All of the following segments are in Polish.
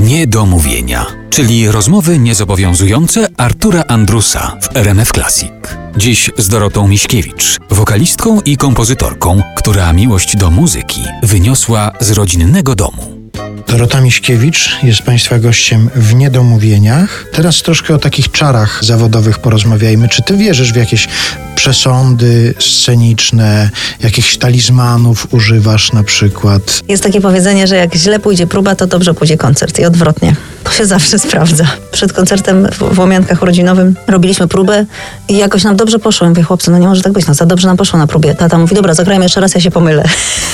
Niedomówienia, czyli rozmowy niezobowiązujące Artura Andrusa w RMF Classic. Dziś z Dorotą Miśkiewicz, wokalistką i kompozytorką, która miłość do muzyki wyniosła z rodzinnego domu. Dorota Miśkiewicz jest Państwa gościem w Niedomówieniach. Teraz troszkę o takich czarach zawodowych porozmawiajmy. Czy Ty wierzysz w jakieś przesądy sceniczne, jakichś talizmanów używasz na przykład? Jest takie powiedzenie, że jak źle pójdzie próba, to dobrze pójdzie koncert i odwrotnie. To się zawsze sprawdza. Przed koncertem w, w Łomiankach urodzinowym robiliśmy próbę i jakoś nam dobrze poszło. Ja mówię, chłopcy, no nie może tak być, no za dobrze nam poszło na próbie. Tata mówi, dobra, zagrajmy jeszcze raz, ja się pomylę.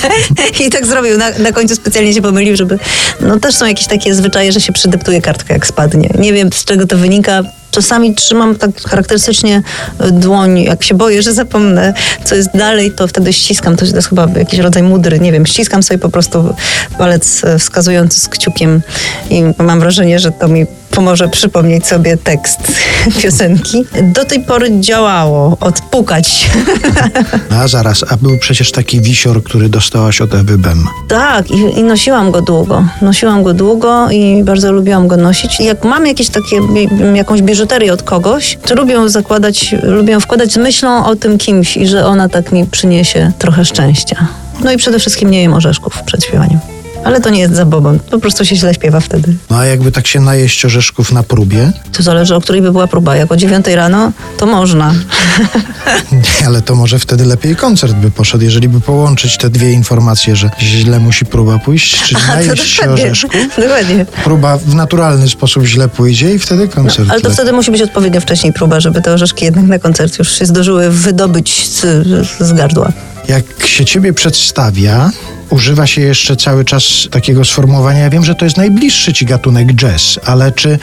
I tak zrobił. Na, na końcu specjalnie się pomylił, żeby... No też są jakieś takie zwyczaje, że się przydeptuje kartka, jak spadnie. Nie wiem, z czego to wynika. Czasami trzymam tak charakterystycznie y, dłoń, jak się boję, że zapomnę, co jest dalej, to wtedy ściskam. To jest chyba jakiś rodzaj mudry, nie wiem. Ściskam sobie po prostu palec y, wskazujący z kciukiem i mam wrażenie, że to mi pomoże przypomnieć sobie tekst piosenki. Do tej pory działało, odpukać. A zaraz, a był przecież taki wisior, który dostałaś od Ewy Bem. Tak, i, i nosiłam go długo. Nosiłam go długo i bardzo lubiłam go nosić. I jak mam jakieś takie, jakąś biżuterię od kogoś, to lubię zakładać, lubię wkładać z myślą o tym kimś i że ona tak mi przyniesie trochę szczęścia. No i przede wszystkim nie jem orzeszków przed śpiewaniem. Ale to nie jest zabobon, po prostu się źle śpiewa wtedy. No a jakby tak się najeść orzeszków na próbie? To zależy, o której by była próba. Jak o dziewiątej rano, to można. Nie, ale to może wtedy lepiej koncert by poszedł, jeżeli by połączyć te dwie informacje, że źle musi próba pójść, czyli A, to najeść się orzeszków. Dokładnie. Próba w naturalny sposób źle pójdzie i wtedy koncert. Ale to wtedy musi być odpowiednio wcześniej próba, żeby te orzeszki jednak na koncert już się zdążyły wydobyć z, z gardła. Jak się ciebie przedstawia, używa się jeszcze cały czas takiego sformułowania. Ja wiem, że to jest najbliższy ci gatunek jazz, ale czy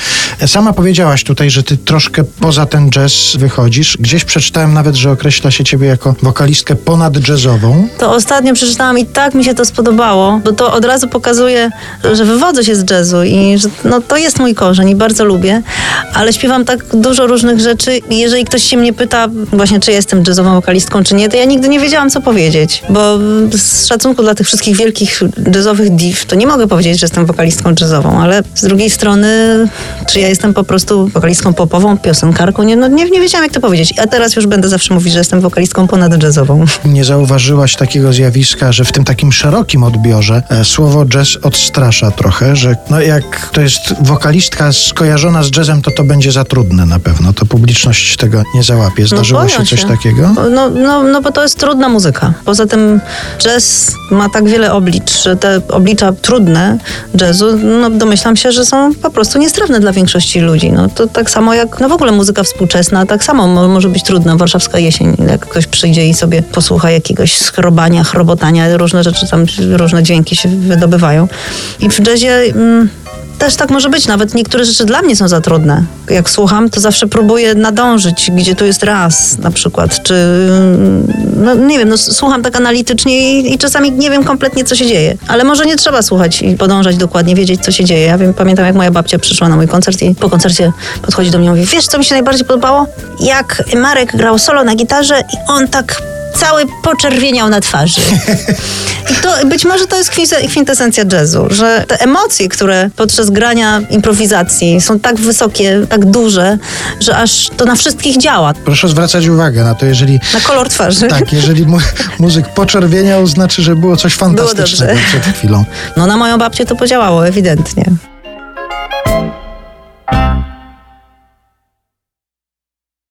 sama powiedziałaś tutaj, że ty troszkę poza ten jazz wychodzisz? Gdzieś przeczytałem nawet, że określa się ciebie jako wokalistkę ponadjazzową. To ostatnio przeczytałam i tak mi się to spodobało, bo to od razu pokazuje, że wywodzę się z jazzu i że no, to jest mój korzeń i bardzo lubię, ale śpiewam tak dużo różnych rzeczy i jeżeli ktoś się mnie pyta właśnie, czy jestem jazzową wokalistką, czy nie, to ja nigdy nie wiedziałam, co powiedzieć, bo z szacunku dla tych wszystkich wielkich jazzowych div, to nie mogę powiedzieć, że jestem wokalistką jazzową, ale z drugiej strony, czy ja jestem po prostu wokalistką popową, piosenkarką, nie, no, nie, nie wiedziałam, jak to powiedzieć. A teraz już będę zawsze mówić, że jestem wokalistką ponadjazzową. Nie zauważyłaś takiego zjawiska, że w tym takim szerokim odbiorze e, słowo jazz odstrasza trochę, że no jak to jest wokalistka skojarzona z jazzem, to to będzie za trudne na pewno. To publiczność tego nie załapie. Zdarzyło boją się coś takiego? No, no, no bo to jest trudna muzyka. Poza tym jazz ma tak wiele oblicz, te oblicza trudne jazzu, no domyślam się, że są po prostu niestrawne dla większości ludzi. No to tak samo jak no w ogóle muzyka współczesna, tak samo mo- może być trudna. Warszawska jesień, jak ktoś przyjdzie i sobie posłucha jakiegoś skrobania, chrobotania, różne rzeczy tam, różne dźwięki się wydobywają. I w jazzie... Mm, też tak może być, nawet niektóre rzeczy dla mnie są za trudne. Jak słucham, to zawsze próbuję nadążyć, gdzie tu jest raz na przykład, czy no nie wiem, no, słucham tak analitycznie i, i czasami nie wiem kompletnie, co się dzieje. Ale może nie trzeba słuchać i podążać dokładnie, wiedzieć, co się dzieje. Ja wiem, pamiętam, jak moja babcia przyszła na mój koncert i po koncercie podchodzi do mnie i mówi, wiesz, co mi się najbardziej podobało? Jak Marek grał solo na gitarze i on tak cały poczerwieniał na twarzy. I to być może to jest kwintes- kwintesencja jazzu, że te emocje, które podczas grania improwizacji są tak wysokie, tak duże, że aż to na wszystkich działa. Proszę zwracać uwagę na to, jeżeli Na kolor twarzy. tak, jeżeli mu, muzyk poczerwieniał, znaczy, że było coś fantastycznego dobrze. przed chwilą. No na moją babcię to podziałało, ewidentnie.